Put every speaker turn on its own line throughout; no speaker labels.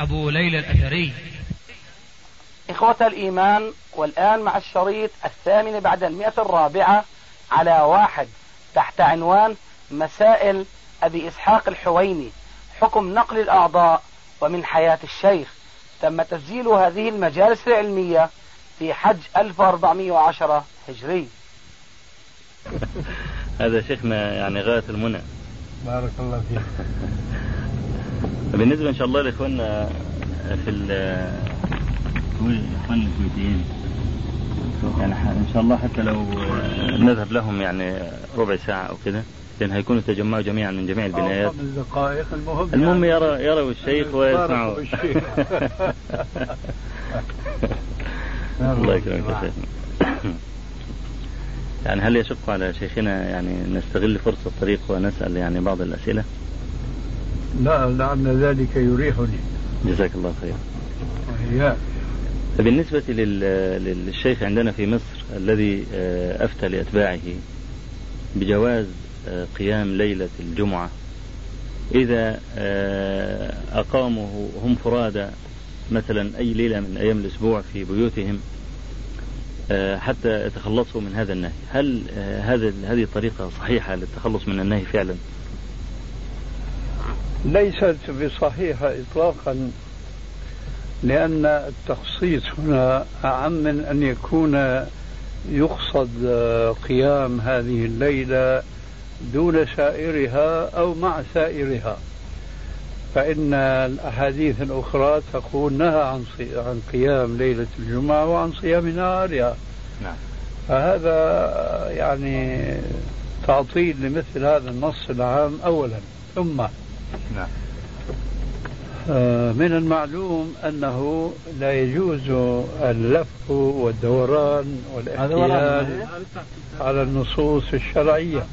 أبو ليلى الأثري.
إخوة الإيمان والآن مع الشريط الثامن بعد المئة الرابعة على واحد تحت عنوان مسائل أبي إسحاق الحويني حكم نقل الأعضاء ومن حياة الشيخ. تم تسجيل هذه المجالس العلمية في حج 1410 هجري.
هذا شيخنا يعني غاية المنى.
بارك الله فيك.
بالنسبة إن شاء الله لإخواننا في ال إخواننا الكويتيين يعني إن شاء الله حتى لو نذهب لهم يعني ربع ساعة أو كده لأن هيكونوا تجمعوا جميعا من جميع البنايات.
دقائق المهم
المهم
يعني.
يرى يروا الشيخ ويسمعوا. الله يكرمك يا شيخنا يعني هل يشق على شيخنا يعني نستغل فرصة الطريق ونسأل يعني بعض الأسئلة؟
لا لعل ذلك يريحني.
جزاك الله خير.
وإياك
بالنسبة لل- للشيخ عندنا في مصر الذي آه، أفتى لأتباعه بجواز آه، قيام ليلة الجمعة إذا آه، أقاموا هم فرادى مثلا أي ليلة من أيام الأسبوع في بيوتهم حتى يتخلصوا من هذا النهي. هل هذا هذه الطريقة صحيحة للتخلص من النهي فعلا؟
ليست بصحيحة إطلاقا لأن التخصيص هنا أعم من أن يكون يقصد قيام هذه الليلة دون سائرها أو مع سائرها. فإن الأحاديث الأخرى تقول نهى عن عن قيام ليلة الجمعة وعن صيام نهارها.
نعم.
فهذا يعني تعطيل لمثل هذا النص العام أولا. ثم
نعم.
آه، من المعلوم أنه لا يجوز اللف والدوران والاحتيال على النصوص الشرعية.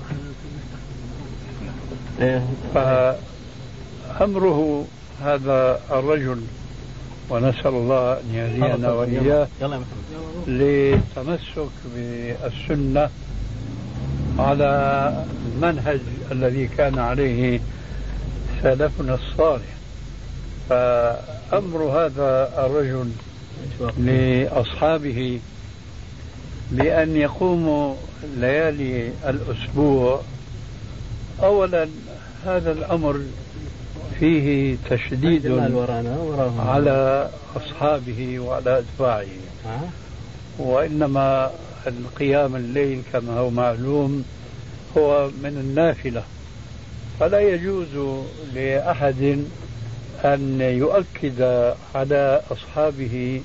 فأمره هذا الرجل ونسأل الله أن يهدينا وإياه للتمسك بالسنة على المنهج الذي كان عليه سلفنا الصالح. فأمر هذا الرجل لأصحابه بأن يقوموا ليالي الأسبوع. أولا هذا الأمر فيه تشديد على أصحابه وعلى أتباعه. وإنما القيام الليل كما هو معلوم هو من النافلة. فلا يجوز لأحد أن يؤكد على أصحابه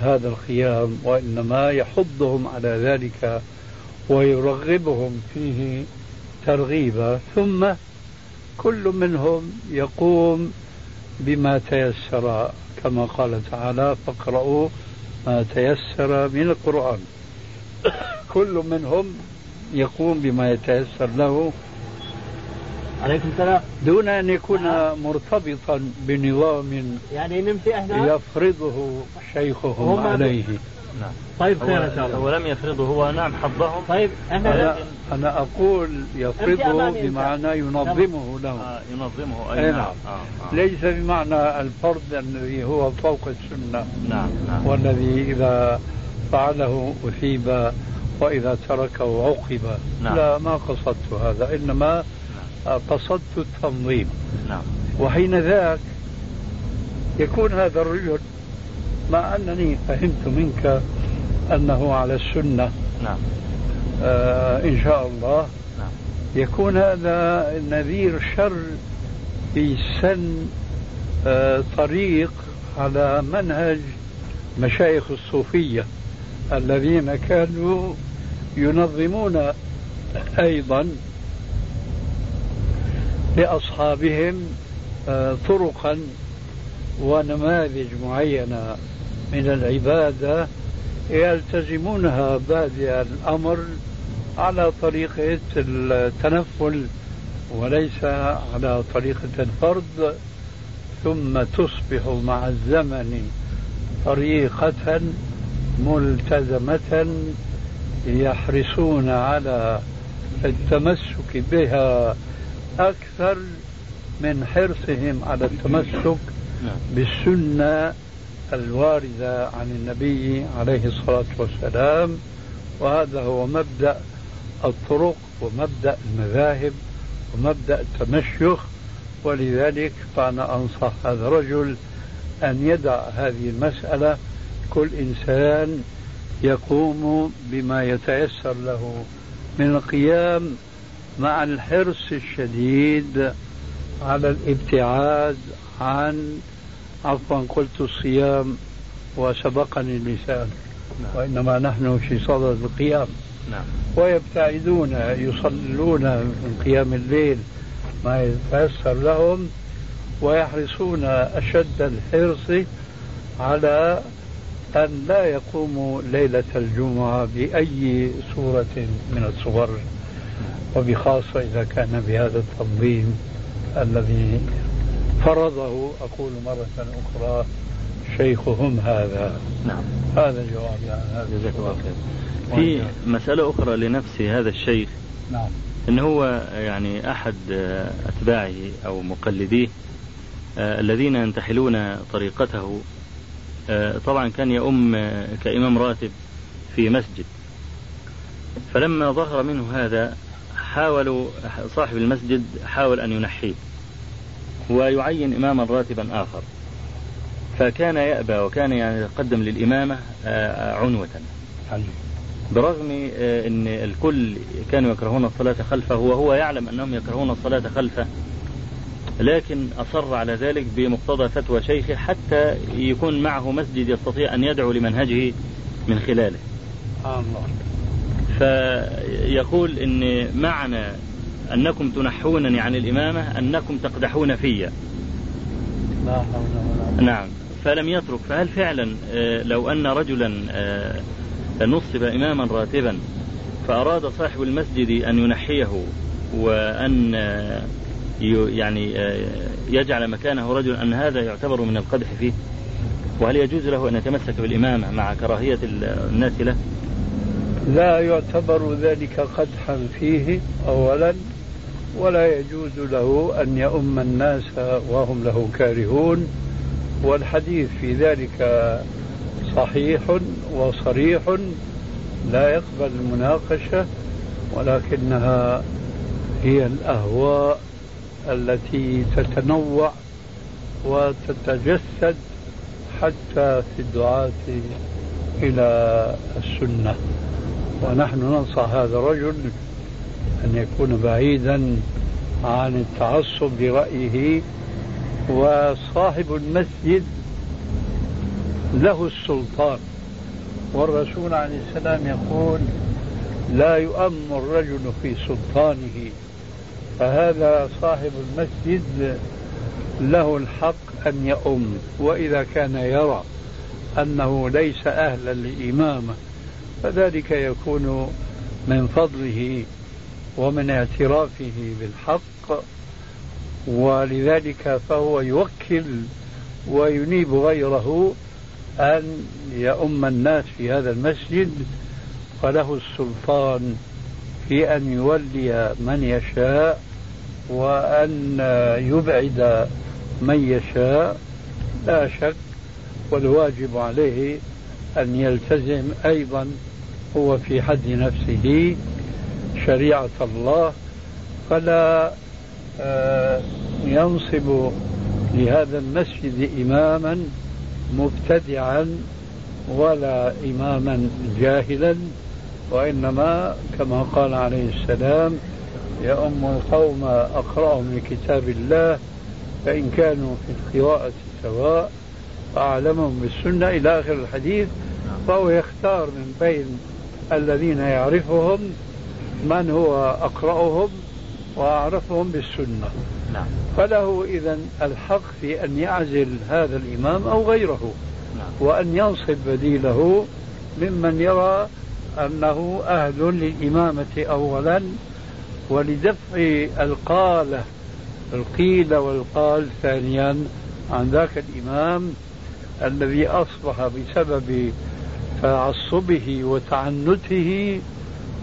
هذا القيام وإنما يحضهم على ذلك ويرغبهم فيه ترغيبا. ثم كل منهم يقوم بما تيسر كما قال تعالى فاقرؤوا ما تيسر من القرآن. كل منهم يقوم بما يتيسر له
عليكم السلام.
دون أن يكون مرتبطا بنظام
يعني نمشي إحنا
يفرضه شيخهم
هم-
عليه.
نعم.
طيب
هو,
خير إن شاء الله.
هو لم يفرضه. هو نعم حظهم
طيب إحنا
أنا, أنا أقول يفرضه
أمامي أنت.
بمعنى ينظمه له.
آه ينظمه.
أي
أي
نعم.
نعم. آه آه.
ليس بمعنى الفرض الذي هو فوق السنة.
نعم نعم.
والذي إذا فعله أثيب وإذا تركه عوقب
نعم.
لا ما قصدت هذا. إنما قصدت التنظيم.
نعم.
وحين ذاك يكون هذا الرجل مع أنني فهمت منك أنه على السنة.
نعم.
آه إن شاء الله.
نعم.
يكون هذا نذير شر في سن آه طريق على منهج مشايخ الصوفية الذين كانوا ينظمون أيضا. لأصحابهم آه طرقا ونماذج معينة من العبادة يلتزمونها بادئ الأمر على طريقة التنفل وليس على طريقة الفرض ثم تصبح مع الزمن طريقة ملتزمة يحرصون على التمسك بها أكثر من حرصهم على التمسك نعم. بالسنة الواردة عن النبي عليه الصلاة والسلام. وهذا هو مبدأ الطرق ومبدأ المذاهب ومبدأ التمشيخ ولذلك فأنا أنصح هذا الرجل أن يدع هذه المسألة. كل إنسان يقوم بما يتيسر له من القيام مع الحرص الشديد على الابتعاد عن عفوا قلت الصيام وسبقني اللسان نعم. وإنما نحن في صدد القيام نعم. ويبتعدون يصلون من قيام الليل ما يتيسر لهم ويحرصون أشد الحرص على أن لا يقوموا ليلة الجمعة بأي صورة من الصور وبخاصة إذا كان بهذا التنظيم الذي فرضه أقول مرة أخرى شيخهم هذا.
نعم.
هذا الجواب يعني
هذا جزاك الله خير. في مسألة أخرى لنفس هذا الشيخ.
نعم.
إن هو يعني أحد أتباعه أو مقلديه آه، الذين ينتحلون طريقته آه، طبعا كان يؤم كإمام راتب في مسجد. فلما ظهر منه هذا حاولوا صاحب المسجد حاول أن ينحيه ويعين إماما راتبا آخر. فكان يأبى وكان يتقدم للإمامة آه، عنوة. برغم آه، أن الكل كانوا يكرهون الصلاة خلفه وهو يعلم أنهم يكرهون الصلاة خلفه لكن أصر على ذلك بمقتضى فتوى شيخه حتى يكون معه مسجد يستطيع أن يدعو لمنهجه من خلاله. الله فيقول إن معنى أنكم تنحونني عن الإمامة أنكم تقدحون في نعم. فلم يترك فهل فعلا آه، لو أن رجلا آه، نصب إماما راتبا فأراد صاحب المسجد أن ينحيه وأن آه، يعني يجعل مكانه رجل أن هذا يعتبر من القدح فيه؟ وهل يجوز له أن يتمسك بالإمامة مع كراهية الناس له؟
لا يعتبر ذلك قدحا فيه أولا ولا يجوز له أن يؤم الناس وهم له كارهون. والحديث في ذلك صحيح وصريح لا يقبل المناقشة ولكنها هي الأهواء التي تتنوع وتتجسد حتى في الدعاة إلى السنة. ونحن ننصح هذا الرجل أن يكون بعيدا عن التعصب لرأيه وصاحب المسجد له السلطان. والرسول عليه السلام يقول لا يؤم الرجل في سلطانه. فهذا صاحب المسجد له الحق أن يؤم وإذا كان يرى. أنه ليس أهلا للإمامة فذلك يكون من فضله ومن اعترافه بالحق ولذلك فهو يوكل وينيب غيره أن يؤم الناس في هذا المسجد فله السلطان في أن يولي من يشاء وأن يبعد من يشاء. لا شك والواجب عليه أن يلتزم أيضا هو في حد نفسه شريعة الله فلا آه، ينصب لهذا المسجد إماما مبتدعا ولا إماما جاهلا وإنما كما قال عليه السلام يؤم القوم أقرأهم لكتاب الله فإن كانوا في القراءة سواء فأعلمهم بالسنة إلى آخر الحديث فهو يختار من بين الذين يعرفهم من هو أقرأهم وأعرفهم بالسنة نعم. فله إذا الحق في أن يعزل هذا الإمام أو غيره نعم. وأن ينصب بديله ممن يرى أنه أهل للإمامة أولا ولدفع القالة القيل والقال ثانيا عن ذاك الإمام الذي أصبح بسبب تعصبه وتعنته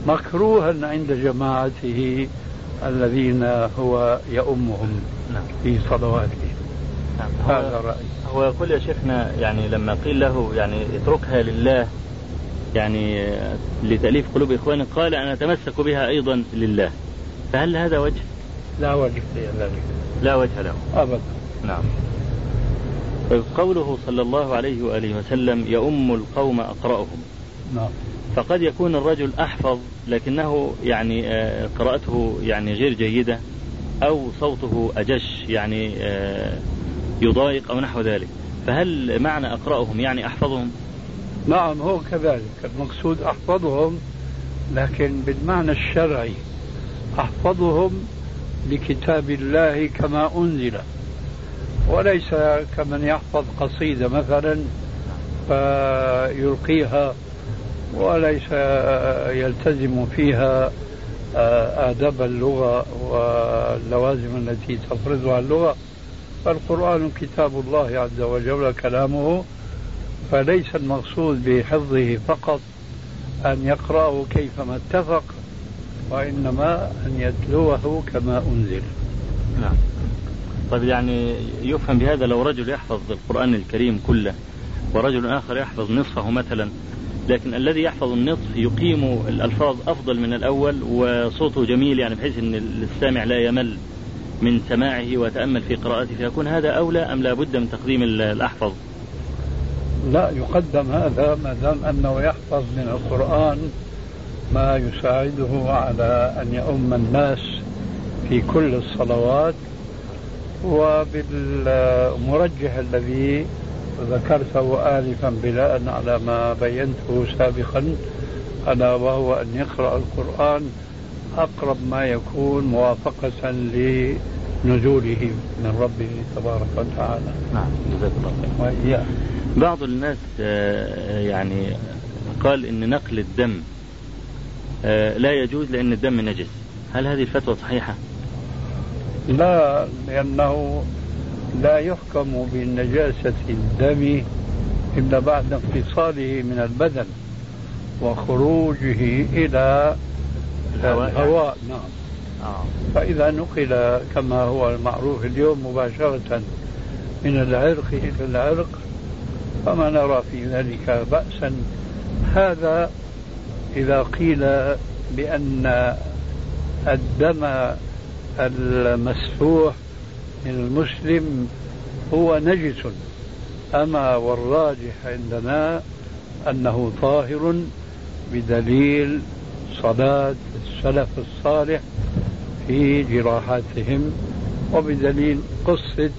مكروها عند جماعته الذين هو يؤمهم نعم. في صلواته.
نعم. هذا رأي هو يقول يا شيخنا يعني لما قيل له يعني اتركها لله يعني لتأليف قلوب إخوانه قال أنا أتمسك بها أيضا لله. فهل هذا وجه؟
لا وجه لا
وجه له.
أبدا.
نعم. طيب قوله صلى الله عليه وآله وسلم يؤم القوم أقرأهم.
نعم.
فقد يكون الرجل أحفظ لكنه يعني آه، قراءته يعني غير جيدة أو صوته أجش يعني آه، يضايق أو نحو ذلك. فهل معنى أقرأهم يعني أحفظهم؟
نعم هو كذلك. المقصود أحفظهم لكن بالمعنى الشرعي أحفظهم لكتاب الله كما أنزل. وليس كمن يحفظ قصيدة مثلا فيلقيها وليس يلتزم فيها آداب اللغة واللوازم التي تفرضها اللغة فالقرآن كتاب الله عز وجل كلامه فليس المقصود بحفظه فقط أن يقرأه كيفما اتفق وإنما أن يتلوه كما أنزل.
نعم. طيب يعني يفهم بهذا لو رجل يحفظ القرآن الكريم كله ورجل آخر يحفظ نصفه مثلا. لكن الذي يحفظ النصف يقيم الألفاظ أفضل من الأول وصوته جميل يعني بحيث أن السامع لا يمل من سماعه وتأمل في قراءته فيكون هذا أولى أم لا بد من تقديم الأحفظ؟
لا يقدم هذا ما دام أنه يحفظ من القرآن ما يساعده على أن يؤم الناس في كل الصلوات وبالمرجح الذي ذكرته آنفا بناء على ما بينته سابقا. ألا وهو أن يقرأ القرآن أقرب ما يكون موافقة لنزوله من ربه تبارك وتعالى.
نعم جزاك الله خير. بعض الناس آه، يعني قال إن نقل الدم آه، لا يجوز لأن الدم نجس. هل هذه الفتوى صحيحة؟
لا لأنه لا يحكم بنجاسة الدم إلا بعد انفصاله من البدن وخروجه إلى الهواء, الهواء. نعم. آه. فإذا نقل كما هو المعروف اليوم مباشرة من العرق إلى العرق فما نرى في ذلك بأسا. هذا إذا قيل بأن الدم المسفوح من المسلم هو نجس أما والراجح عندنا أنه طاهر بدليل صلاة السلف الصالح في جراحاتهم وبدليل قصة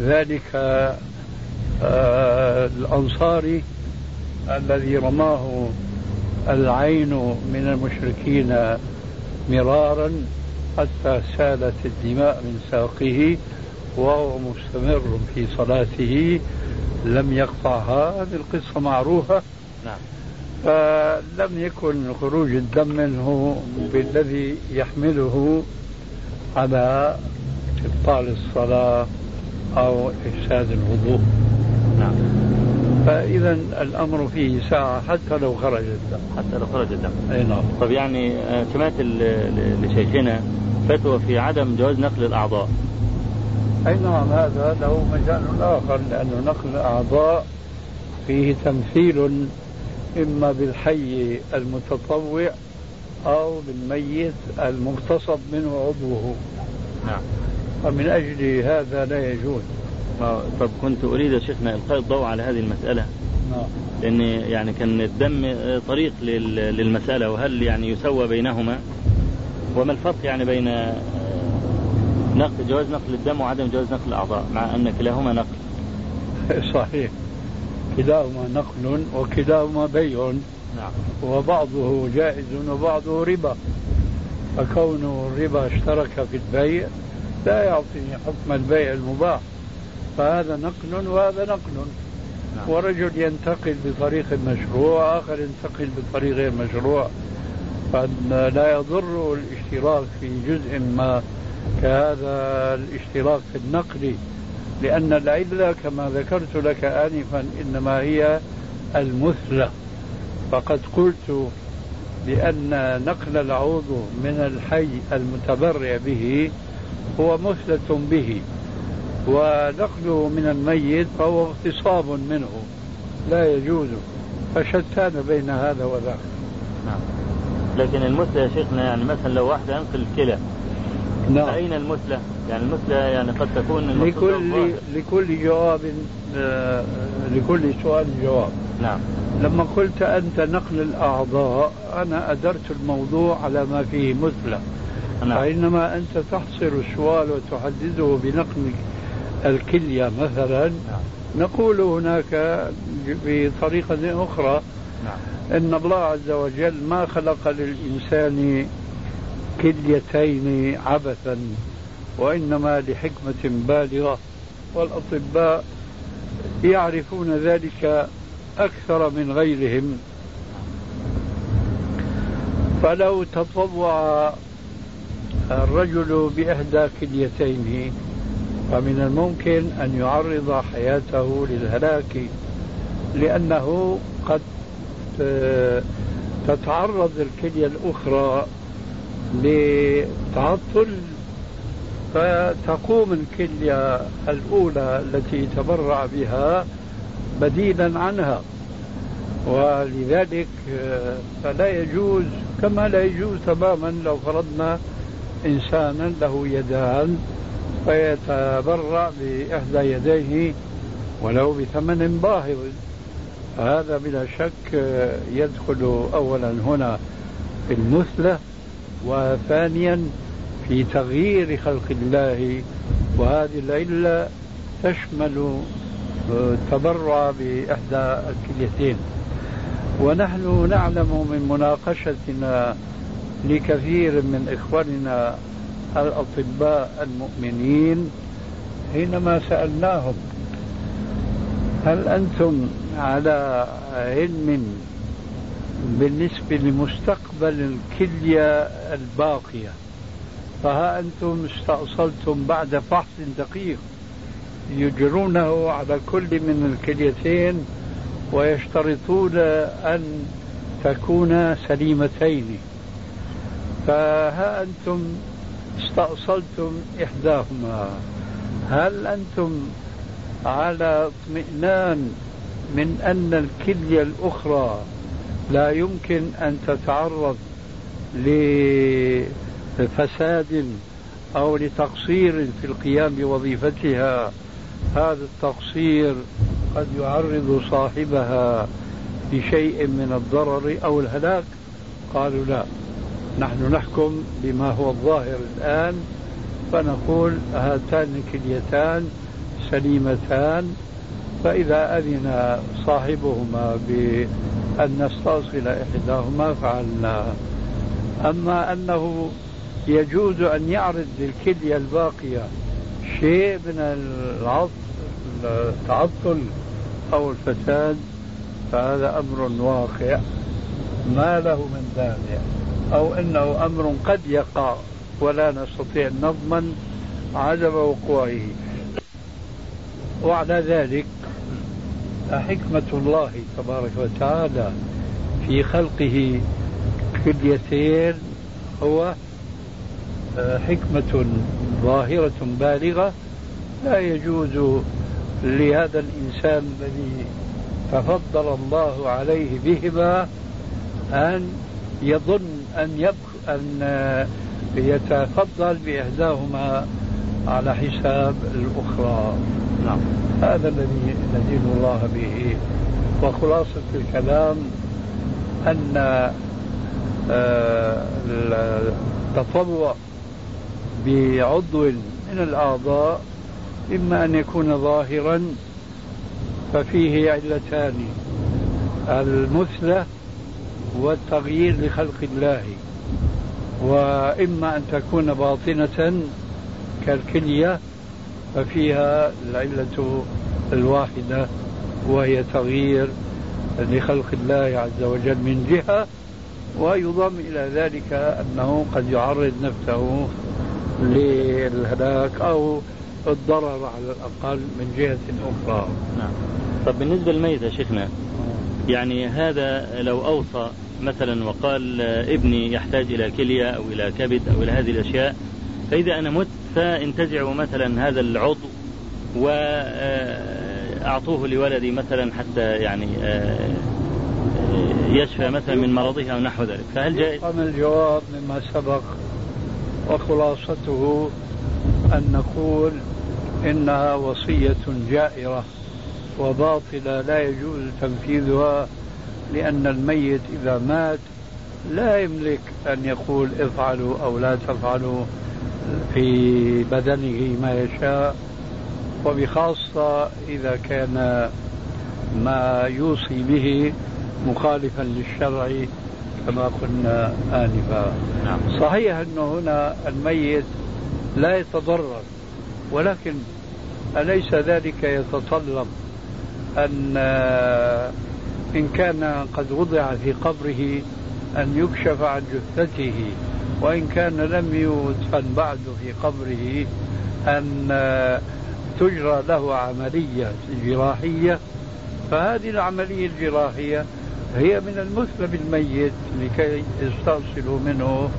ذلك آه الأنصاري الذي رماه العين من المشركين مرارا حتى سالت الدماء من ساقه وهو مستمر في صلاته لم يقطعها هذه القصة معروفة. نعم. فلم يكن خروج الدم منه بالذي يحمله على إبطال الصلاة أو إفساد الوضوء. نعم. فإذا الأمر فيه ساعة حتى لو خرج الدم.
حتى لو خرج الدم.
أي نعم.
طب يعني آه، سمعت لشيخنا فتوى في عدم جواز نقل الأعضاء.
أي نعم هذا له مجال آخر لأنه نقل الأعضاء فيه تمثيل إما بالحي المتطوع أو بالميت المغتصب منه عضوه. نعم. ومن أجل هذا لا يجوز.
طب كنت أريد يا شيخنا إلقاء الضوء على هذه المسألة. لأن يعني كان الدم طريق للمسألة وهل يعني يسوى بينهما؟ وما الفرق يعني بين آه، نقل جواز نقل الدم وعدم جواز نقل الأعضاء مع أن كلاهما نقل؟
صحيح. كلاهما نقل وكلاهما بيع. نعم. وبعضه جائز وبعضه ربا. فكون الربا اشترك في البيع لا يعطيني حكم البيع المباح. فهذا نقل وهذا نقل. نعم. ورجل ينتقل بطريق مشروع وآخر ينتقل بطريق غير مشروع. فلا يضر الاشتراك في جزء ما كهذا الاشتراك في النقل لأن العلة كما ذكرت لك آنفا إنما هي المثلة فقد قلت بأن نقل العضو من الحي المتبرع به هو مثلة به. ونقله من الميت فهو اغتصاب منه. لا يجوز فشتان بين هذا وذاك.
نعم. لكن المثلى يا شيخنا يعني مثلا لو واحد ينقل الكلى نعم. أين المثلى؟ يعني المثلى يعني قد تكون
لكل لكل جواب آه لكل سؤال جواب.
نعم.
لما قلت أنت نقل الأعضاء أنا أدرت الموضوع على ما فيه مثلى. نعم. فإنما أنت تحصر السؤال وتحدده بنقل الكلية مثلا نعم. نقول هناك بطريقة أخرى نعم. إن الله عز وجل ما خلق للإنسان كليتين عبثا وإنما لحكمة بالغة والأطباء يعرفون ذلك أكثر من غيرهم فلو تطوع الرجل بإحدى كليتين فمن الممكن أن يعرض حياته للهلاك لأنه قد تتعرض الكلية الأخرى لتعطل فتقوم الكلية الأولى التي تبرع بها بديلا عنها. ولذلك فلا يجوز كما لا يجوز تماما لو فرضنا إنسانا له يدان فيتبرع بإحدى يديه ولو بثمن باهظ. هذا بلا شك يدخل أولا هنا في المثلة وثانيا في تغيير خلق الله. وهذه العلة تشمل التبرع بإحدى الكليتين. ونحن نعلم من مناقشتنا لكثير من إخواننا الأطباء المؤمنين حينما سألناهم هل أنتم على علم بالنسبة لمستقبل الكلية الباقية؟ فها أنتم استأصلتم بعد فحص دقيق يجرونه على كل من الكليتين ويشترطون أن تكون سليمتين. فها أنتم استأصلتم إحداهما. هل أنتم على اطمئنان من أن الكلية الأخرى لا يمكن أن تتعرض لفساد أو لتقصير في القيام بوظيفتها؟ هذا التقصير قد يعرض صاحبها لشيء من الضرر أو الهلاك؟ قالوا لا. نحن نحكم بما هو الظاهر الآن فنقول هاتان الكليتان سليمتان. فإذا أذن صاحبهما بأن نستصل إحداهما فعلنا. أما أنه يجوز أن يعرض للكلية الباقية شيء من التعطل أو الفساد فهذا أمر واقع. ما له من دافع. أو أنه أمر قد يقع ولا نستطيع أن نضمن عدم وقوعه. وعلى ذلك حكمة الله تبارك وتعالى في خلقه كليتين هو آه، حكمة ظاهرة بالغة. لا يجوز لهذا الإنسان الذي تفضل الله عليه بهما أن يظن أن أن يتفضل بإحداهما على حساب الأخرى. نعم. هذا الذي ندين الله به. وخلاصة الكلام أن آه، التطوع بعضو من الأعضاء إما أن يكون ظاهرا ففيه علتان. المثلة والتغيير لخلق الله. وإما أن تكون باطنة كالكلية ففيها العلة الواحدة وهي تغيير لخلق الله عز وجل من جهة ويضم إلى ذلك أنه قد يعرض نفسه للهلاك أو الضرر على الأقل من جهة أخرى.
نعم. طب بالنسبة للميت يا شيخنا يعني هذا لو أوصى مثلا وقال ابني يحتاج إلى كلية أو إلى كبد أو إلى هذه الأشياء فإذا أنا مت فانتزعوا مثلا هذا العضو وأعطوه لولدي مثلا حتى يعني آه، يشفى مثلا من مرضه أو نحو ذلك فهل جائز؟
الجواب مما سبق وخلاصته أن نقول إنها وصية جائرة وباطلة لا يجوز تنفيذها لأن الميت إذا مات لا يملك أن يقول افعلوا أو لا تفعلوا في بدنه ما يشاء وبخاصة إذا كان ما يوصي به مخالفا للشرع كما قلنا آنفا نعم. صحيح أنه هنا الميت لا يتضرر ولكن أليس ذلك يتطلب أن إن كان قد وضع في قبره أن يكشف عن جثته وإن كان لم يدفن بعد في قبره أن تجرى له عملية جراحية. فهذه العملية الجراحية هي من المثلى بالميت لكي يستأصلوا منه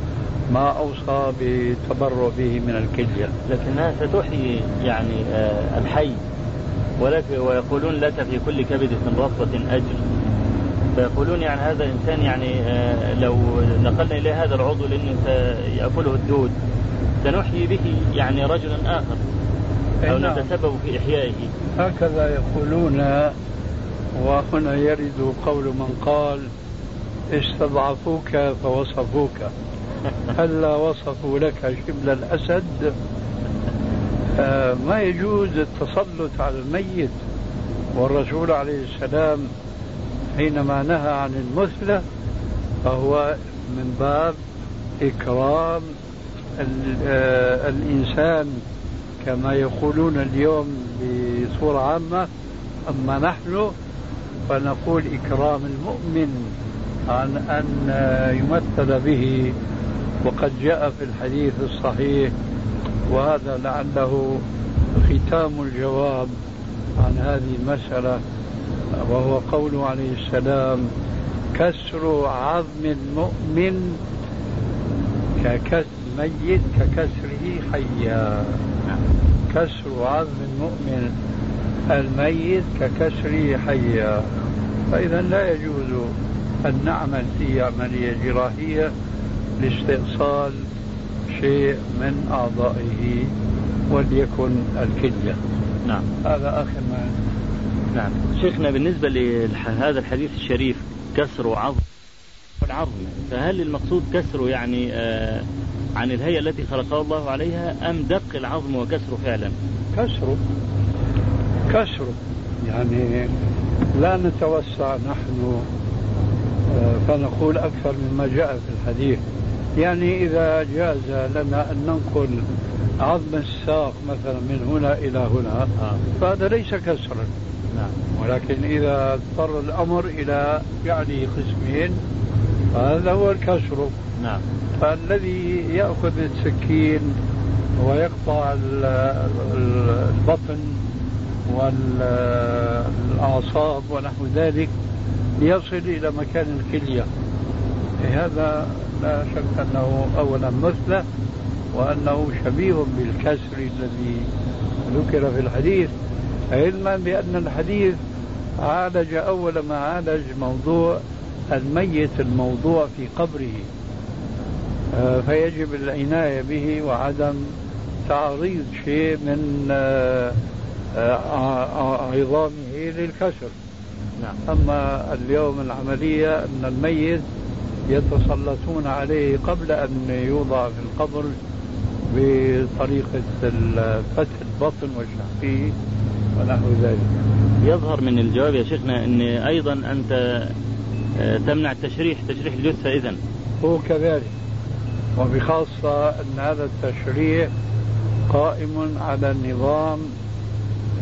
ما أوصى بالتبرع به من الكلية.
لكنها ستحيي يعني آه، الحي ولك ويقولون لك في كل كبدة رطبة أجر فيقولون يعني هذا الإنسان يعني آه، لو نقلنا إليه هذا العضو لأنه سيأكله الدود سنحيي به يعني رجلا آخر أو نعم. نتسبب في إحيائه.
هكذا يقولون وهنا يرد قول من قال استضعفوك فوصفوك. هلا وصفوا لك شبل الأسد؟ آه، ما يجوز التسلط على الميت. والرسول عليه السلام حينما نهى عن المثلة فهو من باب إكرام آه، الإنسان كما يقولون اليوم بصورة عامة. أما نحن فنقول إكرام المؤمن عن أن يمثل به. وقد جاء في الحديث الصحيح وهذا لعله ختام الجواب عن هذه المسألة. وهو قوله عليه السلام كسر عظم المؤمن ككسر ميت ككسره حيا. كسر عظم المؤمن الميت ككسره حيا. فإذا لا يجوز أن نعمل في عملية جراحية لاستئصال شيء من أعضائه وليكن الكلية.
نعم.
هذا آخر ما
نعم. شيخنا بالنسبة لهذا الحديث الشريف كسر عظم العظم. فهل المقصود كسره يعني آه عن الهيئة التي خلقها الله عليها أم دق العظم وكسره فعلا؟
كسره كسره يعني لا نتوسع نحن آه، فنقول أكثر مما جاء في الحديث. يعني إذا جاز لنا أن ننقل عظم الساق مثلا من هنا إلى هنا آه. فهذا ليس كسرا. نعم. ولكن إذا اضطر الأمر إلى يعني قسمين فهذا هو الكسر. نعم. فالذي يأخذ السكين ويقطع البطن والأعصاب ونحو ذلك ليصل إلى مكان الكلية. هذا لا شك أنه أولا مثله وأنه شبيه بالكسر الذي ذكر في الحديث. علما بأن الحديث عالج أول ما عالج موضوع الميت الموضوع في قبره. آه، فيجب العناية به وعدم تعريض شيء من آه، آه، عظامه للكسر. نعم. أما اليوم العملية أن الميت يتسلطون عليه قبل أن يوضع في القبر بطريقة فتح البطن وشحه ونحو ذلك.
يظهر من الجواب يا شيخنا أن أيضا أنت آه، تمنع التشريح تشريح الجثة إذا
هو كذلك. وبخاصة أن هذا التشريح قائم على النظام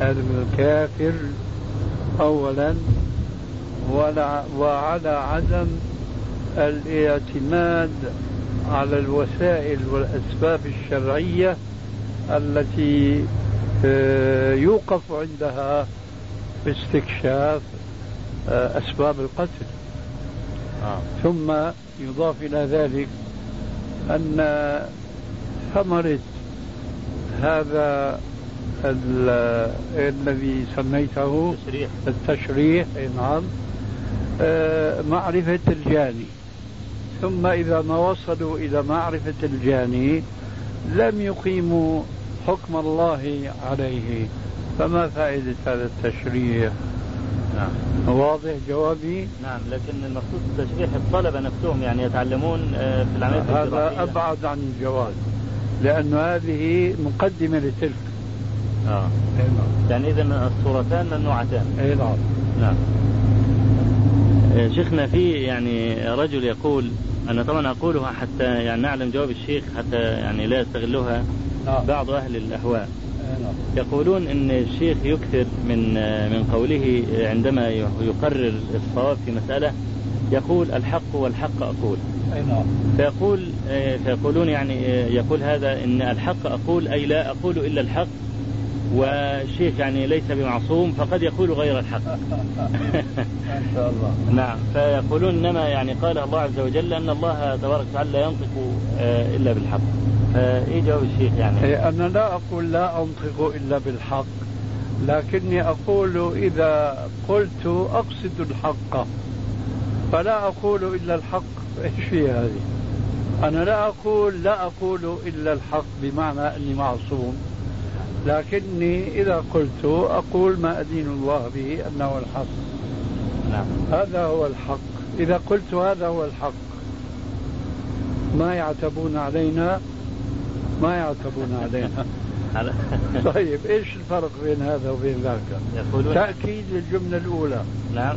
الكافر أولا وعلى عدم الاعتماد على الوسائل والأسباب الشرعية التي يوقف عندها باستكشاف آه، أسباب القتل. آه. ثم يضاف إلى ذلك أن ثمرة هذا الذي سميته التشريح. التشريح نعم آه، معرفة الجاني. ثم إذا ما وصلوا إلى معرفة الجاني لم يقيموا حكم الله عليه. فما فائدة هذا التشريح نعم. واضح جوابي؟
نعم لكن المقصود التشريح الطلبة نفسهم يعني يتعلمون آه، في العملية
هذا أبعد عن الجواز لأن هذه مقدمة لتلك.
آه. نعم. يعني إذا الصورتان ممنوعتان.
أي نعم.
نعم. آه، شيخنا في يعني رجل يقول أنا طبعا أقولها حتى يعني نعلم جواب الشيخ حتى يعني لا يستغلها. بعض أهل الأهواء. نعم. يقولون إن الشيخ يكثر من من قوله عندما يقرر الصواب في مسألة يقول الحق والحق أقول. أي نعم. فيقول فيقولون يعني يقول هذا إن الحق أقول أي لا أقول إلا الحق والشيخ يعني ليس بمعصوم فقد يقول غير الحق.
ما شاء الله.
نعم. فيقولون إنما يعني قال الله عز وجل أن الله تبارك وتعالى لا ينطق آه، إلا بالحق. فايه جواب الشيخ يعني؟
إيه، أنا لا أقول لا أنطق إلا بالحق لكني أقول إذا قلت أقصد الحق فلا أقول إلا الحق إيش في هذه؟ أنا لا أقول لا أقول إلا الحق بمعنى أني معصوم لكني إذا قلت أقول ما أدين الله به أنه الحق نعم. هذا هو الحق إذا قلت هذا هو الحق ما يعتبون علينا ما يعتبون علينا. طيب إيش الفرق بين هذا وبين ذاك؟ تأكيد الجملة الأولى.
نعم.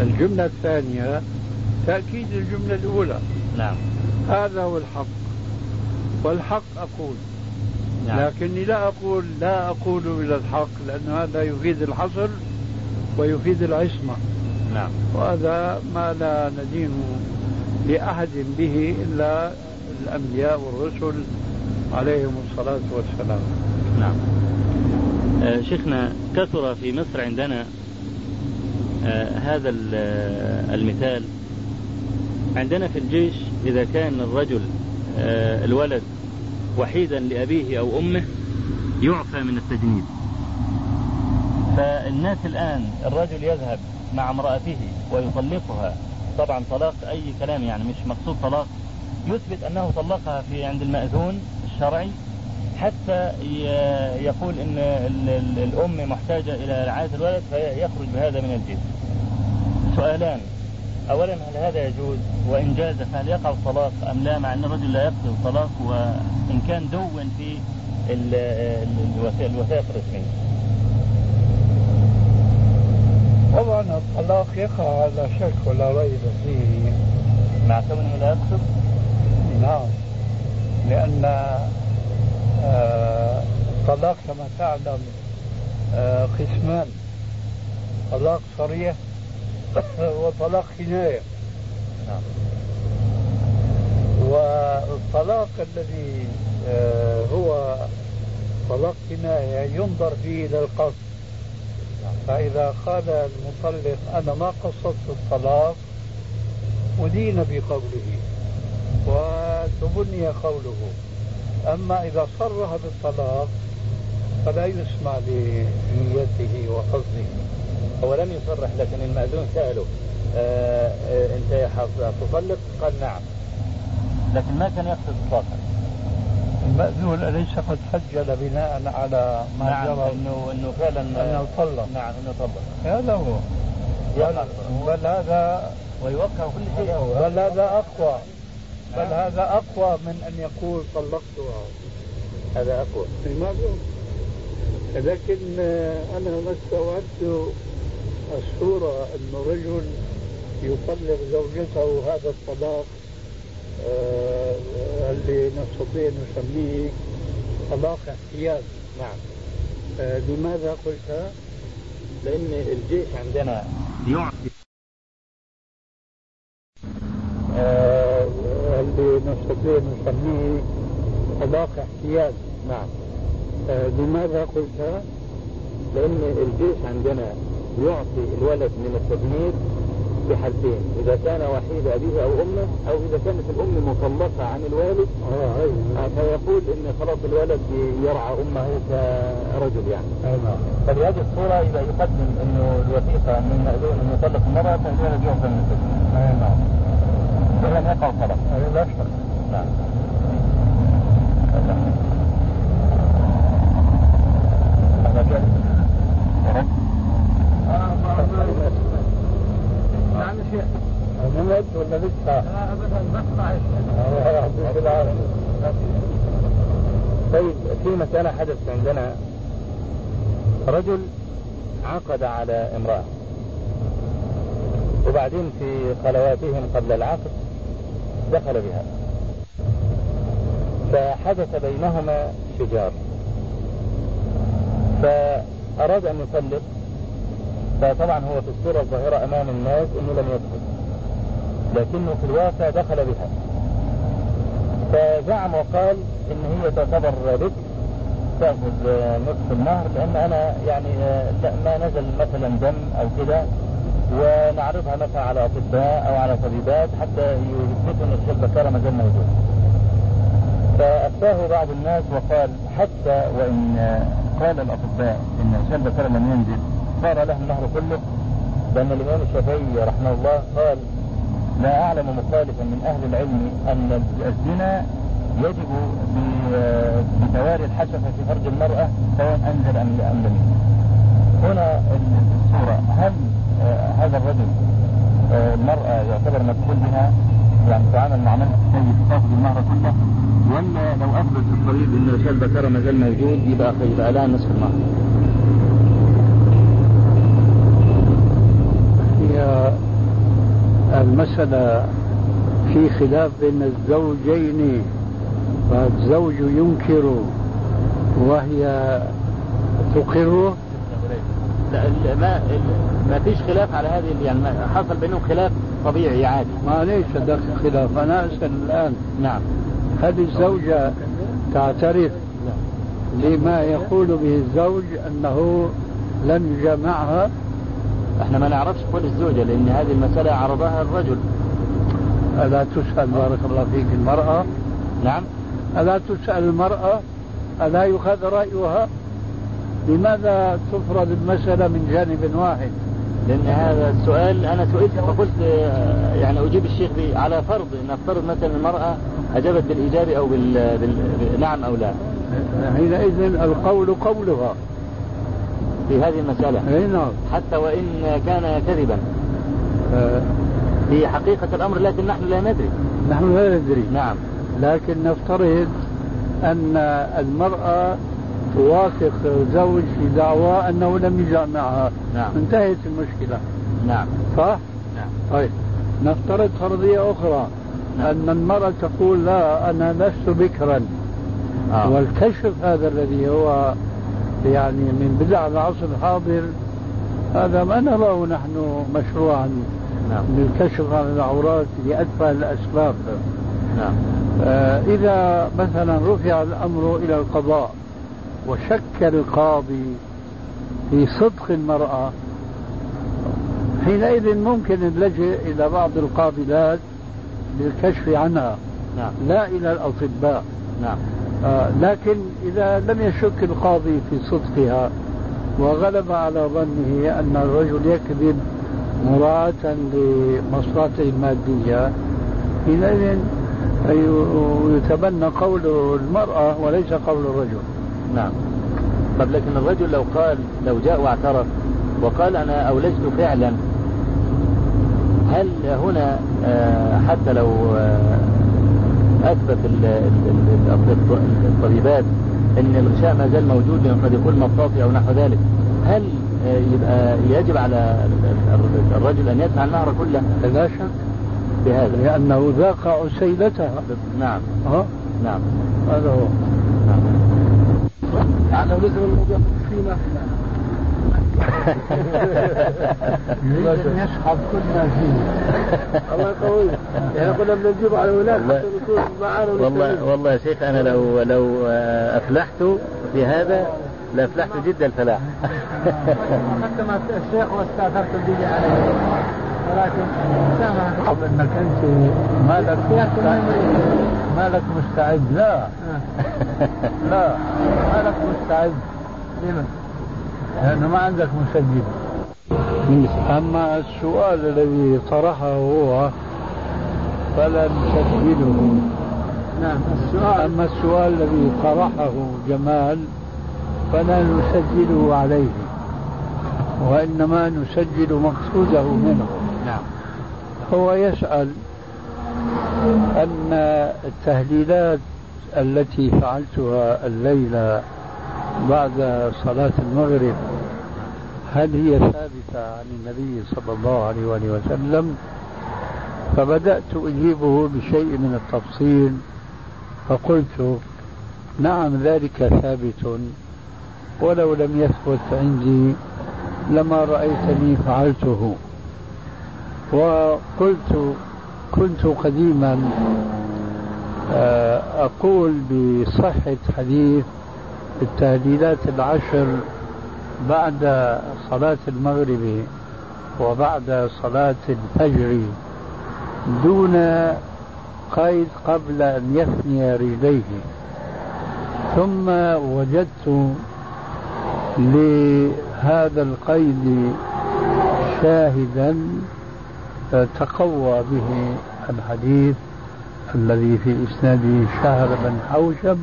الجملة الثانية تأكيد الجملة الأولى.
نعم.
هذا هو الحق. والحق أقول. نعم. لكني لا أقول لا أقول إلى الحق لأن هذا يفيد الحصر ويفيد العصمة.
نعم.
وهذا ما لا ندين لأحد به إلا الأنبياء والرسل. عليهم الصلاة والسلام.
نعم. آه شيخنا كثر في مصر عندنا آه هذا المثال. عندنا في الجيش إذا كان الرجل آه الولد وحيدا لأبيه أو أمه يعفى من التجنيد. فالناس الآن الرجل يذهب مع امرأته ويطلقها. طبعا طلاق أي كلام يعني مش مقصود طلاق. يثبت أنه طلقها في عند المأذون الشرعي حتى يقول إن الأم محتاجة إلى رعاية الولد فيخرج بهذا من الجنس. سؤالان. اولا هل هذا يجوز؟ وإن جاز فهل يقع الطلاق أم لا؟ مع أن الرجل لا يقصد الطلاق وإن كان دون في الوثائق الرسميه
طبعا الطلاق يقع لا شك ولا ريب فيه.
مع كونه لا يقصد؟
نعم. لأن آه، الطلاق كما تعلم آه، قسمان طلاق صريح وطلاق كناية نعم. والطلاق الذي آه، هو طلاق كناية ينظر فيه إلى القصد نعم. فإذا قال المطلق أنا ما قصدت الطلاق أدين بقوله وتبني قوله. أما إذا صرح بالطلاق فلا يسمع لنيته وقصده
هو لم يصرح لكن المأذون سأله آه آه أنت يا تطلق؟ قال نعم. لكن ما كان يقصد اطلاقا.
المأذون أليس قد سجل بناء على ما
نعم جرى. انه إنه فعلا
أنه طلق.
نعم إنه طلق.
هذا هو بل هذا
ويوقع كل شيء.
بل هذا أقوى. بل. هذا أقوى من أن يقول طلقتها
هذا أقوى
لكن أنا ما استوعبت الصورة أن رجل يطلق زوجته هذا الطلاق آه اللي نستطيع نسميه طلاق احتياج
نعم
آه لماذا قلت؟
لأن الجيش عندنا يعطي
آه نستطيع نسميه طلاق احتياج.
نعم.
آه لماذا قلت؟
لأن الجيش عندنا يعطي الولد من التجنيد بحالتين إذا كان وحيد أبيه أو أمه أو إذا كانت الأم مطلقة عن الوالد
آه أيوه.
فيقول إن خلاص الولد يرعى أمه كرجل يعني.
أيوه.
فبهذه الصورة إذا يقدم إنه الوثيقة من مأذون أن يطلق المرأة فالولد يعطى من السجن
اي نعم
ولم يقع الطلاق
اي لا شك.
طيب في مسألة حدث عندنا رجل عقد على امرأة. وبعدين في خلواتهم قبل العقد دخل بها. فحدث بينهما شجار فأراد أن يطلق فطبعا هو في الصورة الظاهرة أمام الناس أنه لم يدخل لكنه في الواقع دخل بها فزعم وقال إن هي تعتبر بكر تأخذ نصف النهر لأن أنا يعني لا ما نزل مثلا دم أو كده ونعرضها مثلا على أطباء أو على طبيبات حتى يثبتوا إن الشيء البكاره ما زال موجود. فأفتاه بعض الناس وقال حتى وإن قال الأطباء إن الشيء البكاره لم ينزل صار له النهر كله. لأن الإمام الشافعي رحمه الله قال لا أعلم مخالفا من أهل العلم أن الزنا يجب بتواري الحشفة في فرج المرأة سواء أنزل أم أم لم هنا الصورة هل هذا الرجل المرأة يعتبر مدخول بها؟ يعني تعامل مع من سيد تاخذ المهر كله ولا لو اثبت الطبيب إن رشاد البكره ما زال موجود يبقى يبقى لها نصف المهر.
هي المسألة في خلاف بين الزوجين فالزوج ينكر وهي تقر.
لا ما ما فيش خلاف على هذه يعني حصل بينهم خلاف. طبيعي عادي.
ما ليس دخل خلاف. أنا أسأل الآن.
نعم.
هل الزوجة تعترف لما يقول به الزوج أنه لم يجامعها
إحنا ما نعرفش قول الزوجة لأن هذه المسألة عرضها الرجل.
ألا تسأل بارك الله فيك المرأة؟
نعم.
ألا تسأل المرأة؟ ألا يؤخذ رأيها؟ لماذا تفرض المسألة من جانب واحد؟
لأن هذا السؤال أنا سئلت فقلت يعني أجيب الشيخ بي على فرض أن أفترض مثلا المرأة أجابت بالإيجاب أو بال... بال... نعم أو لا.
حينئذ القول قولها.
في هذه المسألة.
أي نعم.
حتى وإن كان كذبا.
آه.
في حقيقة الأمر لكن نحن لا ندري.
نحن لا ندري.
نعم.
لكن نفترض أن المرأة توافق زوج في دعوى أنه لم يجامعها
نعم.
انتهت المشكلة.
نعم.
صح؟
نعم.
طيب. نفترض فرضية أخرى.
نعم.
أن المرأة تقول لا أنا لست بكرا.
آه.
والكشف هذا الذي هو يعني من بدع العصر الحاضر هذا ما نراه نحن مشروعا.
نعم.
للكشف عن العورات لأتفه الأسباب.
نعم.
آه إذا مثلا رفع الأمر إلى القضاء وشك القاضي في صدق المرأة. حينئذ ممكن اللجئ إلى بعض القابلات للكشف عنها.
نعم.
لا إلى الأطباء.
نعم.
آه لكن إذا لم يشك القاضي في صدقها وغلب على ظنه أن الرجل يكذب مراعاة لمصلحته المادية حينئذ يتبنى قول المرأة وليس قول الرجل.
نعم. طب لكن الرجل لو قال لو جاء واعترف وقال أنا أولجت فعلا هل هنا آه، حتى لو آه، أثبت ال- ال- ال- الطبيبات أن الغشاء ما زال موجود قد يكون مطاطي أو نحو ذلك هل آه، يبقى يجب على ال- الرجل أن يدفع النهر كله؟
لا شك.
بهذا.
لأنه ذاق عسيلتها
نعم.
ها؟
نعم.
هذا هو.
نعم.
يعني لو نزل الموضوع فينا
يسحب كل ما فيه.
الله يقوي يعني كنا بنجيب على هناك
والله والله يا شيخ أنا لو لو أفلحت في هذا لافلحت جد الفلاح.
حتى ما الشيخ واستأثرت الدنيا عليه. ولكن سامح
انك انت مالك مالك مستعد. لا. لا. مالك مستعد. لمن؟ لأنه ما عندك مسجل أما السؤال الذي طرحه هو فلا نسجله
نعم السؤال.
أما السؤال الذي طرحه جمال فلا نسجله عليه وإنما نسجل مقصوده منه.
نعم.
هو يسأل أن التهليلات التي فعلتها الليلة بعد صلاة المغرب هل هي ثابتة عن النبي صلى الله عليه وآله وسلم؟ فبدأت أجيبه بشيء من التفصيل فقلت نعم ذلك ثابت ولو لم يثبت عندي لما رأيتني فعلته. وقلت كنت قديما آه، أقول بصحة حديث التهديدات العشر بعد صلاة المغرب وبعد صلاة الفجر دون قيد قبل أن يثني رجليه. ثم وجدت لهذا القيد شاهدا تقوى به الحديث الذي في إسناده شهر بن حوشب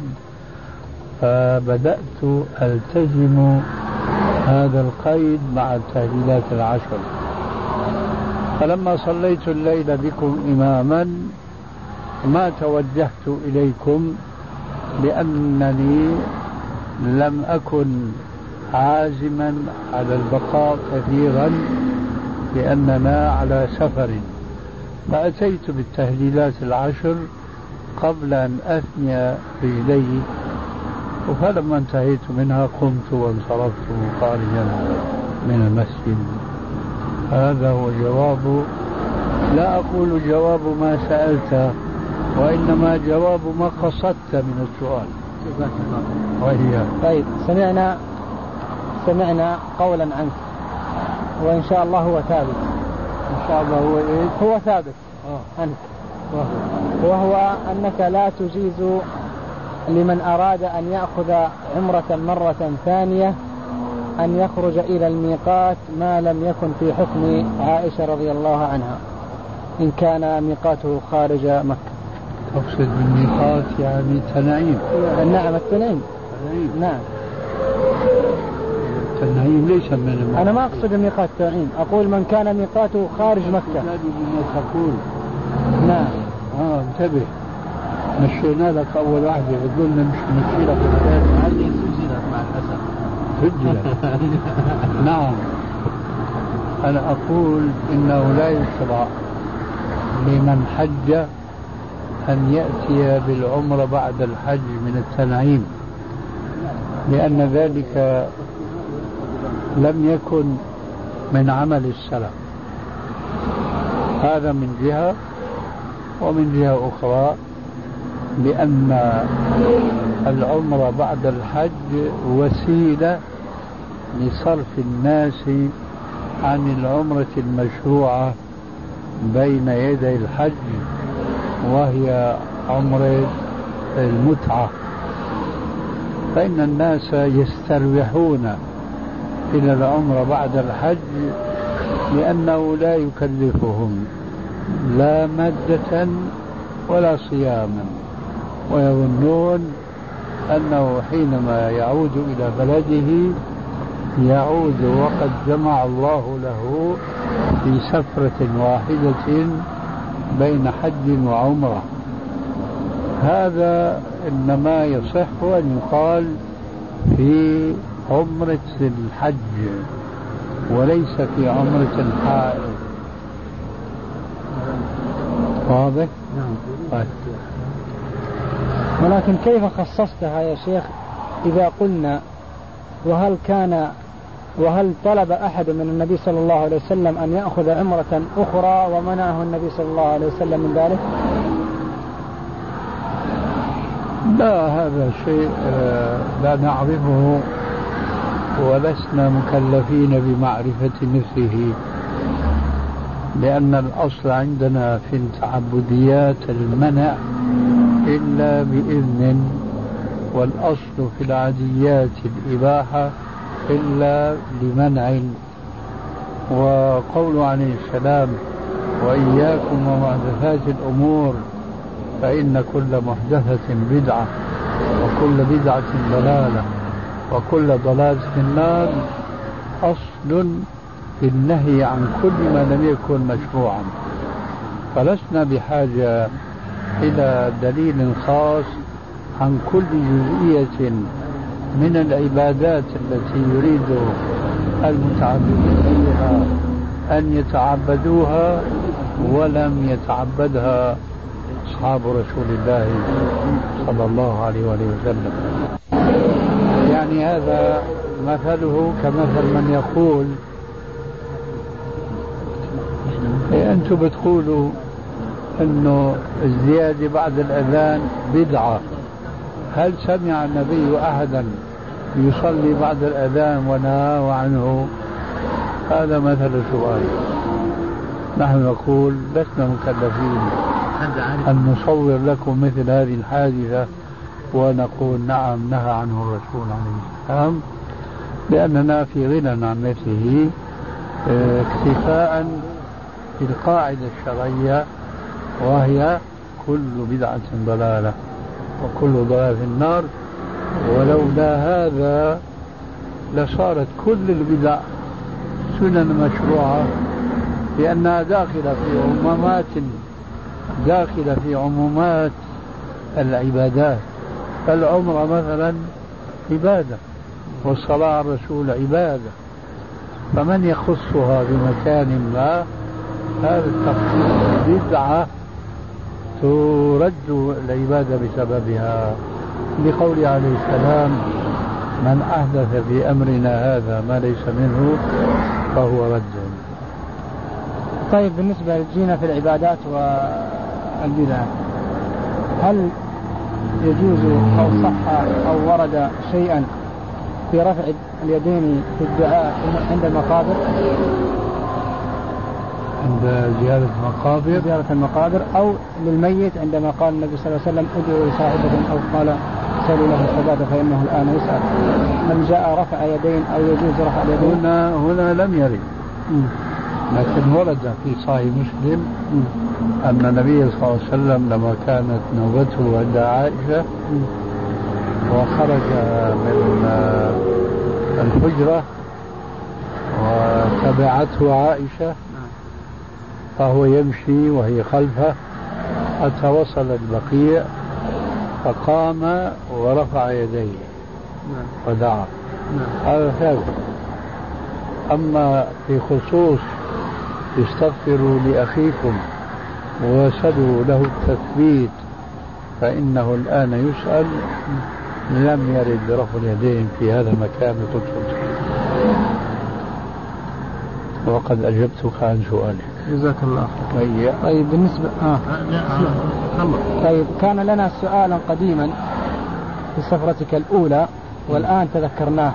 فبدأت ألتزم هذا القيد مع التهليلات العشر. فلما صليت الليل بكم إماما ما توجهت إليكم لأنني لم أكن عازما على البقاء كثيرا لأننا على سفر. فأتيت بالتهليلات العشر قبل أن أثني رجلي فلما انتهيت منها قمت وانصرفت خارجا من المسجد. هذا هو جواب لا أقول جواب ما سألت وإنما جواب ما قصدت من السؤال. وهي؟
طيب سمعنا سمعنا قولا عنك. وإن شاء الله هو ثابت.
إن شاء الله هو إيه؟
هو ثابت. آه. عنك وهو, وهو أنك لا تجيز لمن أراد أن يأخذ عمرة مرة ثانية أن يخرج إلى الميقات ما لم يكن في حكم عائشة رضي الله عنها. إن كان ميقاته خارج مكة.
تقصد بالميقات يعني تنعيم.
نعم التنعيم. نعم.
التنعيم ليس من الميقات
أنا ما أقصد ميقات التنعيم أقول من كان ميقاته خارج مكة.
تقول
نعم.
آه انتبه. مشينا لك أول واحدة بتقول لنا مش نمشي لك
هذه سجلت مع الاسف
سجلت نعم. أنا أقول إنه لا يشرع لمن حج أن يأتي بالعمرة بعد الحج من التنعيم. لأن ذلك لم يكن من عمل السلف. هذا من جهة ومن جهة أخرى لأن العمرة بعد الحج وسيلة لصرف الناس عن العمرة المشروعة بين يدي الحج وهي عمرة المتعة. فإن الناس يستريحون إلى العمرة بعد الحج لأنه لا يكلفهم لا مادة ولا صياما. ويظنون أنه حينما يعود إلى بلده يعود وقد جمع الله له في سفرة واحدة بين حج وعمرة. هذا إنما يصح أن يقال في عمرة الحج وليس في عمرة الحائض. واضح؟
نعم.
طيب.
ولكن كيف خصصتها يا شيخ إذا قلنا وهل كان وهل طلب أحد من النبي صلى الله عليه وسلم أن يأخذ عمرة أخرى ومنعه النبي صلى الله عليه وسلم من ذلك؟
لا هذا شيء آه، لا نعرفه. ولسنا مكلفين بمعرفة مثله لأن الأصل عندنا في التعبديات المنع إلا بإذن والأصل في العاديات الإباحة إلا لمنع وقول عليه السلام وإياكم ومحدثات الأمور فإن كل محدثة بدعة وكل بدعة ضلالة. وكل ضلالة في النار. أصل في النهي عن كل ما لم يكن مشروعا. فلسنا بحاجة إلى دليل خاص عن كل جزئية من العبادات التي يريد المتعبدين فيها أن يتعبدوها ولم يتعبدها أصحاب رسول الله صلى الله عليه وآله وسلم. يعني هذا مثله كمثل من يقول إيه أنتم بتقولوا أنه الزيادة بعد الأذان بدعة. هل سمع النبي أحدا يصلي بعد الأذان ونهاه عنه؟ هذا مثل سؤال. نحن نقول لسنا مكلفين أن نصور لكم مثل هذه الحادثة. ونقول نعم نهى عنه الرسول عليه السلام لأننا في غنى عن مثله آه، اكتفاء بالقاعدة الشرعية وهي كل بدعة ضلالة وكل ضلال في النار. ولولا هذا لصارت كل البدع سنن مشروعة لأنها داخلة في عمومات داخلة في عمومات العبادات. فالعمرة مثلا عبادة والصلاة على الرسول عبادة. فمن يخصها بمكان ما هذا التخصيص بدعة ترد العبادة بسببها. لقول عليه السلام من أحدث في أمرنا هذا ما ليس منه فهو رد.
طيب بالنسبة لجينا في العبادات والبدع هل يجوز أو صح أو ورد شيئا في رفع اليدين في الدعاء عند المقابر؟
عند زيارة المقابر؟
زيارة المقابر أو للميت عندما قال النبي صلى الله عليه وسلم ادعوا لصاحبكم أو قال سألوا له الثبات فإنه الآن يسأل. هل جاء رفع يدين أو يجوز رفع اليدين؟
هنا هنا لم يرد. لكن ورد في صحيح مسلم. أن النبي صلى الله عليه وسلم لما كانت نوبته عند عائشة وخرج من الحجرة وتبعته عائشة فهو يمشي وهي خلفه حتى وصل البقيع فقام ورفع يديه ودعا. هذا ثابت. أما في خصوص استغفروا لأخيكم وسدوا له التثبيت فإنه الآن يسأل لم يرد رفع اليدين في هذا المكان قلت وقد أجبتك عن سؤالك.
جزاك الله. خير طيب بالنسبة آه. طيب كان لنا سؤالا قديما في سفرتك الأولى والآن تذكرناه.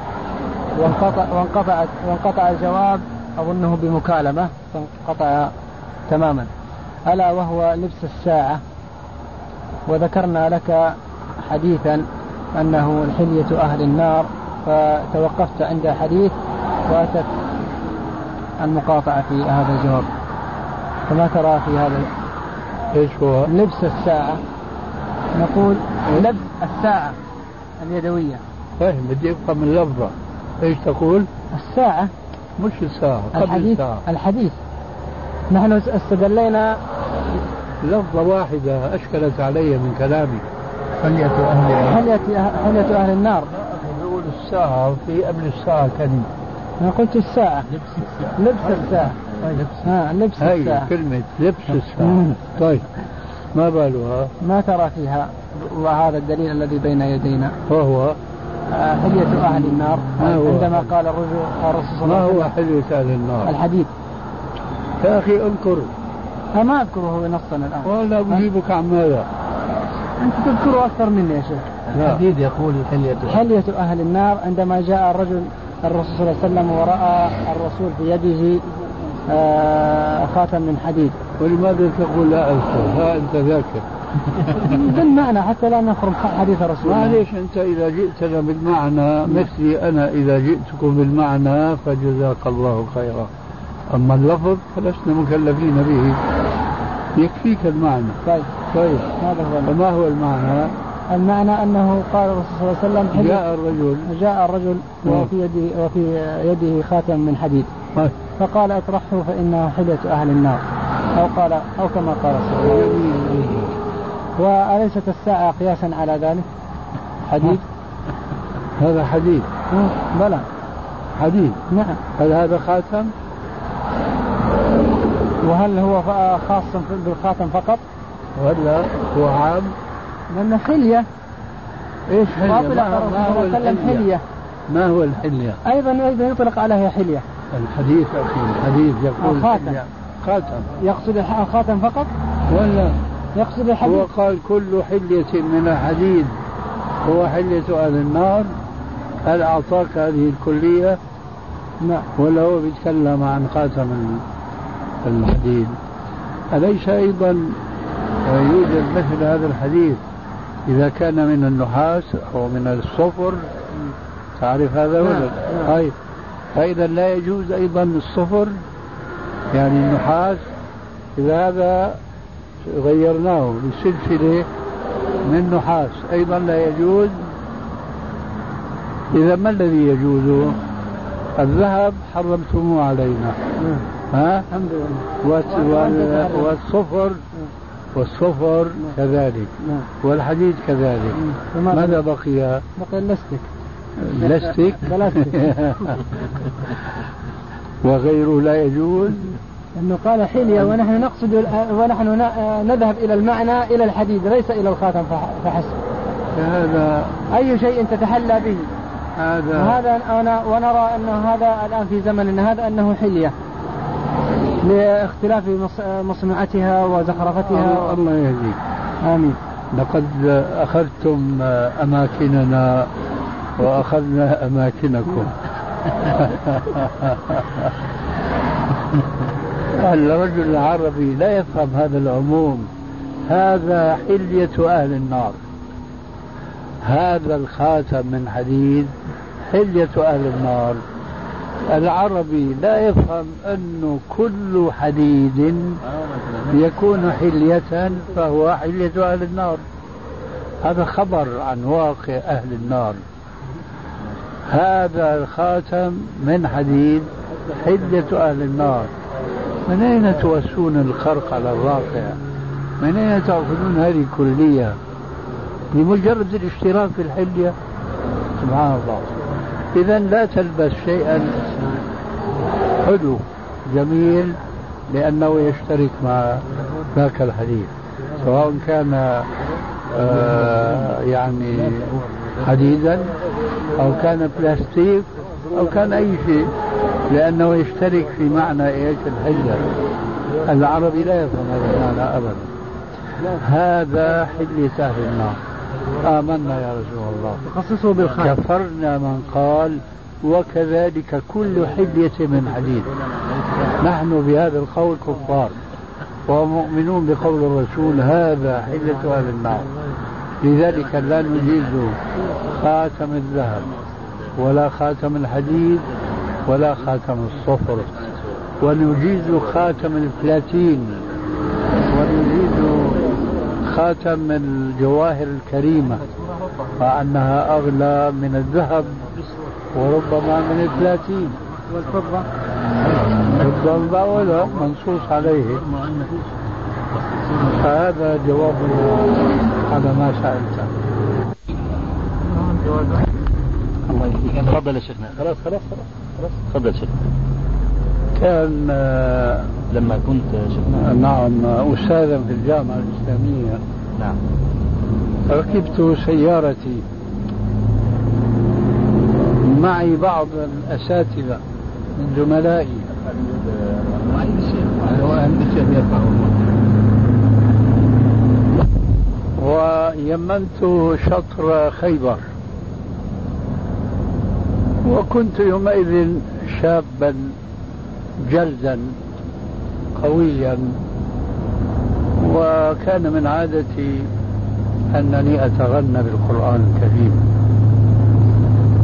وانقطع وانقطع وانقطع الجواب أظنه بمكالمة فانقطع تماما. ألا وهو لبس الساعة. وذكرنا لك حديثا أنه حلية أهل النار فتوقفت عند حديث وأتت المقاطعة في هذا الجواب. فما ترى في هذا
إيش هو؟
لبس الساعة. نقول لبس الساعة اليدوية.
فاهم بدي أفهم اللفظة. إيش تقول؟
الساعة
مش الساعة قبل
الحديث
الساعة
الحديث. نحن استدلينا
لفظة واحدة أشكلت علي من كلامي. حلية أهل
حلية حلية أهل النار؟
يقول الساعة في قبل الساعة كلمة.
أنا قلت الساعة. لبس الساعة. لبس الساعة. لبس ها لبس
هي
الساعة.
كلمة لبس الساعة. طيب. ما بالها؟
ما ترى فيها. وهذا الدليل الذي بين يدينا.
وهو
آه، حلية أهل النار
ما هو؟
عندما قال الرجل الرسول صلى الله
ما
عليه
هو
وسلم
حلية أهل النار؟
الحديد
يا أخي اذكر
فما أذكره نصا الآن.
ولا أجيبك عن ماذا؟
أنت تذكره أكثر مني يا شيخ. الحديد يقول حلية حلية أهل النار عندما جاء الرجل الرسول صلى الله عليه وسلم ورأى الرسول في يده آه، خاتم من حديد.
ولماذا تقول لا أذكر؟ ها أنت ذاكر.
بالمعنى حتى لا نخرم حديث الرسول
معليش أنت إذا جئتنا بالمعنى مثلي أنا إذا جئتكم بالمعنى فجزاك الله خيرا. أما اللفظ فلسنا مكلفين به. يكفيك المعنى.
طيب.
طيب.
هذا هو المعنى.
فما هو المعنى؟
المعنى أنه قال الرسول صلى الله عليه وسلم
جاء الرجل.
جاء الرجل وفي يده وفي يده خاتم من حديد.
طيب.
فقال اطرحه فإنه حلية أهل النار. أو قال أو كما قال صلى الله عليه وسلم. وأليست الساعة قياسا على ذلك؟ حديد؟
هذا حديد
بلى
حديد
نعم
هل هذا خاتم؟
وهل هو خاص بالخاتم فقط؟
ولا هو عام؟
لأنه حلية
إيش حلية؟ ما, ما هو
وسلم
الحلية؟
حلية
ما هو الحلية؟
أيضا أيضا يطلق عليها حلية
الحديث أخي الحديث يقول
الخاتم.
خاتم
يقصد الخاتم فقط؟
ولا
يقصد
هو
الحديد
قال كل حلية من الحديد هو حلية أهل النار هل أعطاك هذه الكلية؟
نعم
ولا هو بيتكلم عن خاتم ال- الحديد. أليس أيضا يوجد مثل هذا الحديث؟ إذا كان من النحاس أو من الصفر تعرف هذا ولا
نعم،
لا؟
نعم.
طيب فإذا لا يجوز أيضا الصفر يعني النحاس. إذا هذا غيرناه لسلسلة من نحاس. أيضا لا يجوز. إذا ما الذي يجوز؟ الذهب حرمتموه علينا. ها؟
الحمد لله.
والس- وال- والصفر. والصفر كذلك.
نعم.
والحديد كذلك. ماذا بقي؟
بقي اللستك.
لستك. وغيره لا يجوز.
انه قال حليه ونحن نقصد ونحن نذهب إلى المعنى إلى الحديد ليس إلى الخاتم فح- فحسب.
هذا
أي شيء تتحلى به؟
هذا
وهذا أنا ونرى انه هذا الآن في زمننا هذا أنه حلية. لاختلاف مص- مصنوعتها وزخرفتها.
الله- يهديك.
آمين.
لقد أخذتم أماكننا وأخذنا أماكنكم. الرجل العربي لا يفهم هذا العموم. هذا حلية أهل النار. هذا الخاتم من حديد حلية أهل النار. العربي لا يفهم أنه كل حديد يكون حلية فهو حلية أهل النار. هذا خبر عن واقع أهل النار. هذا الخاتم من حديد حلية أهل النار. من أين توسون الخرق على الواقع من أين تأخذون هذه الكلية؟ بمجرد الاشتراك في الحلية؟ سبحان الله. إذا لا تلبس شيئا. حلو. جميل. لأنه يشترك مع ذاك الحديث. سواء كان آه يعني حديدا أو كان بلاستيك أو كان أي شيء. لأنه يشترك في معنى إيش؟ الحلة العربي لا يفهم هذا المعنى أبدا. هذا حلة أهل النار. آمنا يا رسول الله.
تخصصه بالخاتم
كفرنا من قال وكذلك كل حلية من حديد. نحن بهذا القول كفار. ومؤمنون بقول الرسول هذا حلة أهل النار. لذلك لا نجيز خاتم الذهب ولا خاتم الحديد ولا خاتم الصفر. ونجيز خاتم البلاتين. ونجيز خاتم الجواهر الكريمة. مع أنها أغلى من الذهب وربما من البلاتين.
والفضة
الضربة ولا منصوص عليه. فهذا جواب على ما سألت
الله يهديك تفضل يا شيخنا. خلاص خلاص خلاص خلاص. تفضل شيخ
كان آه،
لما كنت شيخنا.
نعم أستاذا في الجامعة الإسلامية.
نعم.
ركبت سيارتي. معي بعض الأساتذة من زملائي. ويمنت شطر خيبر. وكنت يومئذ شابا جلدا قويا. وكان من عادتي أنني أتغنى بالقرآن الكريم.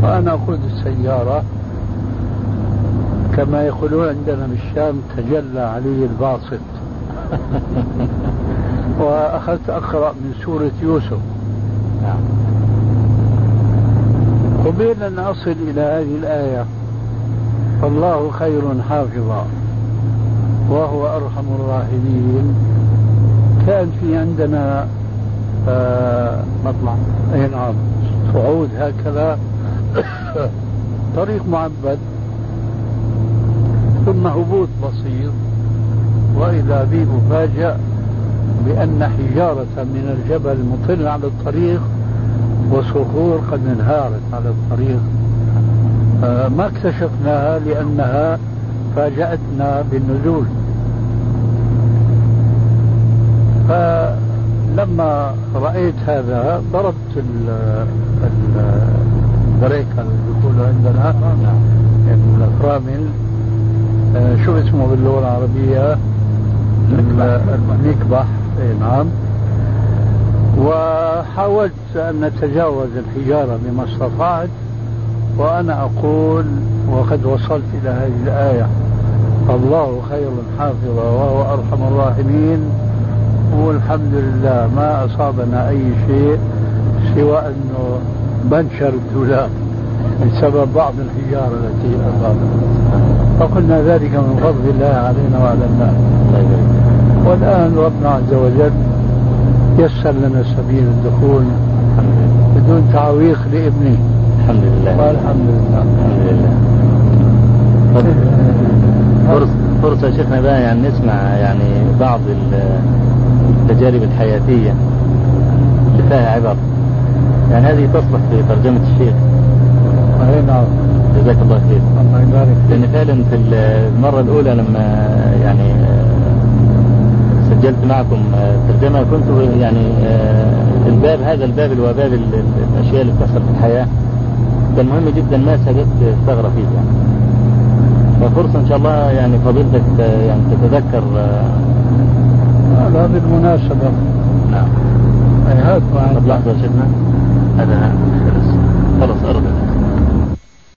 وأنا أقود السيارة. كما يقولون عندنا بالشام تجلى علي الباسط. وأخذت أقرأ من سورة يوسف. قبيل أن أصل إلى هذه الآية فالله خير حافظا وهو أرحم الراحمين. كان في عندنا آه مطلع. أي نعم. صعود هكذا. طريق معبد. ثم هبوط بسيط وإذا بي مفاجأ بأن حجارة من الجبل مطل على الطريق. وصخور قد انهارت على الطريق. آه، ما اكتشفناها لأنها فاجأتنا بالنزول. فلما رأيت هذا ضربت البريكة اللي يقولوا عندنا يعني الفرامل آه، شو اسمه باللغة العربية؟ المكبح اي نعم. وحاولت أن نتجاوز الحجارة بما استطعت وأنا أقول وقد وصلت إلى هذه الآية. الله خير حافظا وهو أرحم الراحمين. والحمد لله ما أصابنا أي شيء سوى أنه بنشر الدولاب بسبب بعض الحجارة التي أصابتنا. فقلنا ذلك من فضل الله علينا وعلى الناس. والآن ربنا عز وجل يسر لنا سبيل الدخول. بدون تعويق لابنه.
الحمد لله.
والحمد لله.
الحمد لله. فرصة فرصة شيخنا بقى يعني نسمع يعني بعض التجارب الحياتية اللي فيها عبر. يعني هذه تصلح في ترجمة الشيخ.
أي نعم.
جزاك الله خير.
الله يبارك
لأن فعلا في المرة الأولى لما يعني سجلت معكم ترجمة كنت يعني الباب هذا الباب اللي هو باب الأشياء اللي بتحصل في الحياة. كان مهم جدا ما سجدت ثغرة فيه يعني. ففرصة إن شاء الله يعني فضيلتك يعني تتذكر
هذا بالمناسبة.
نعم.
هات معي
لحظة شيخنا. هذا خلص. خلص أرض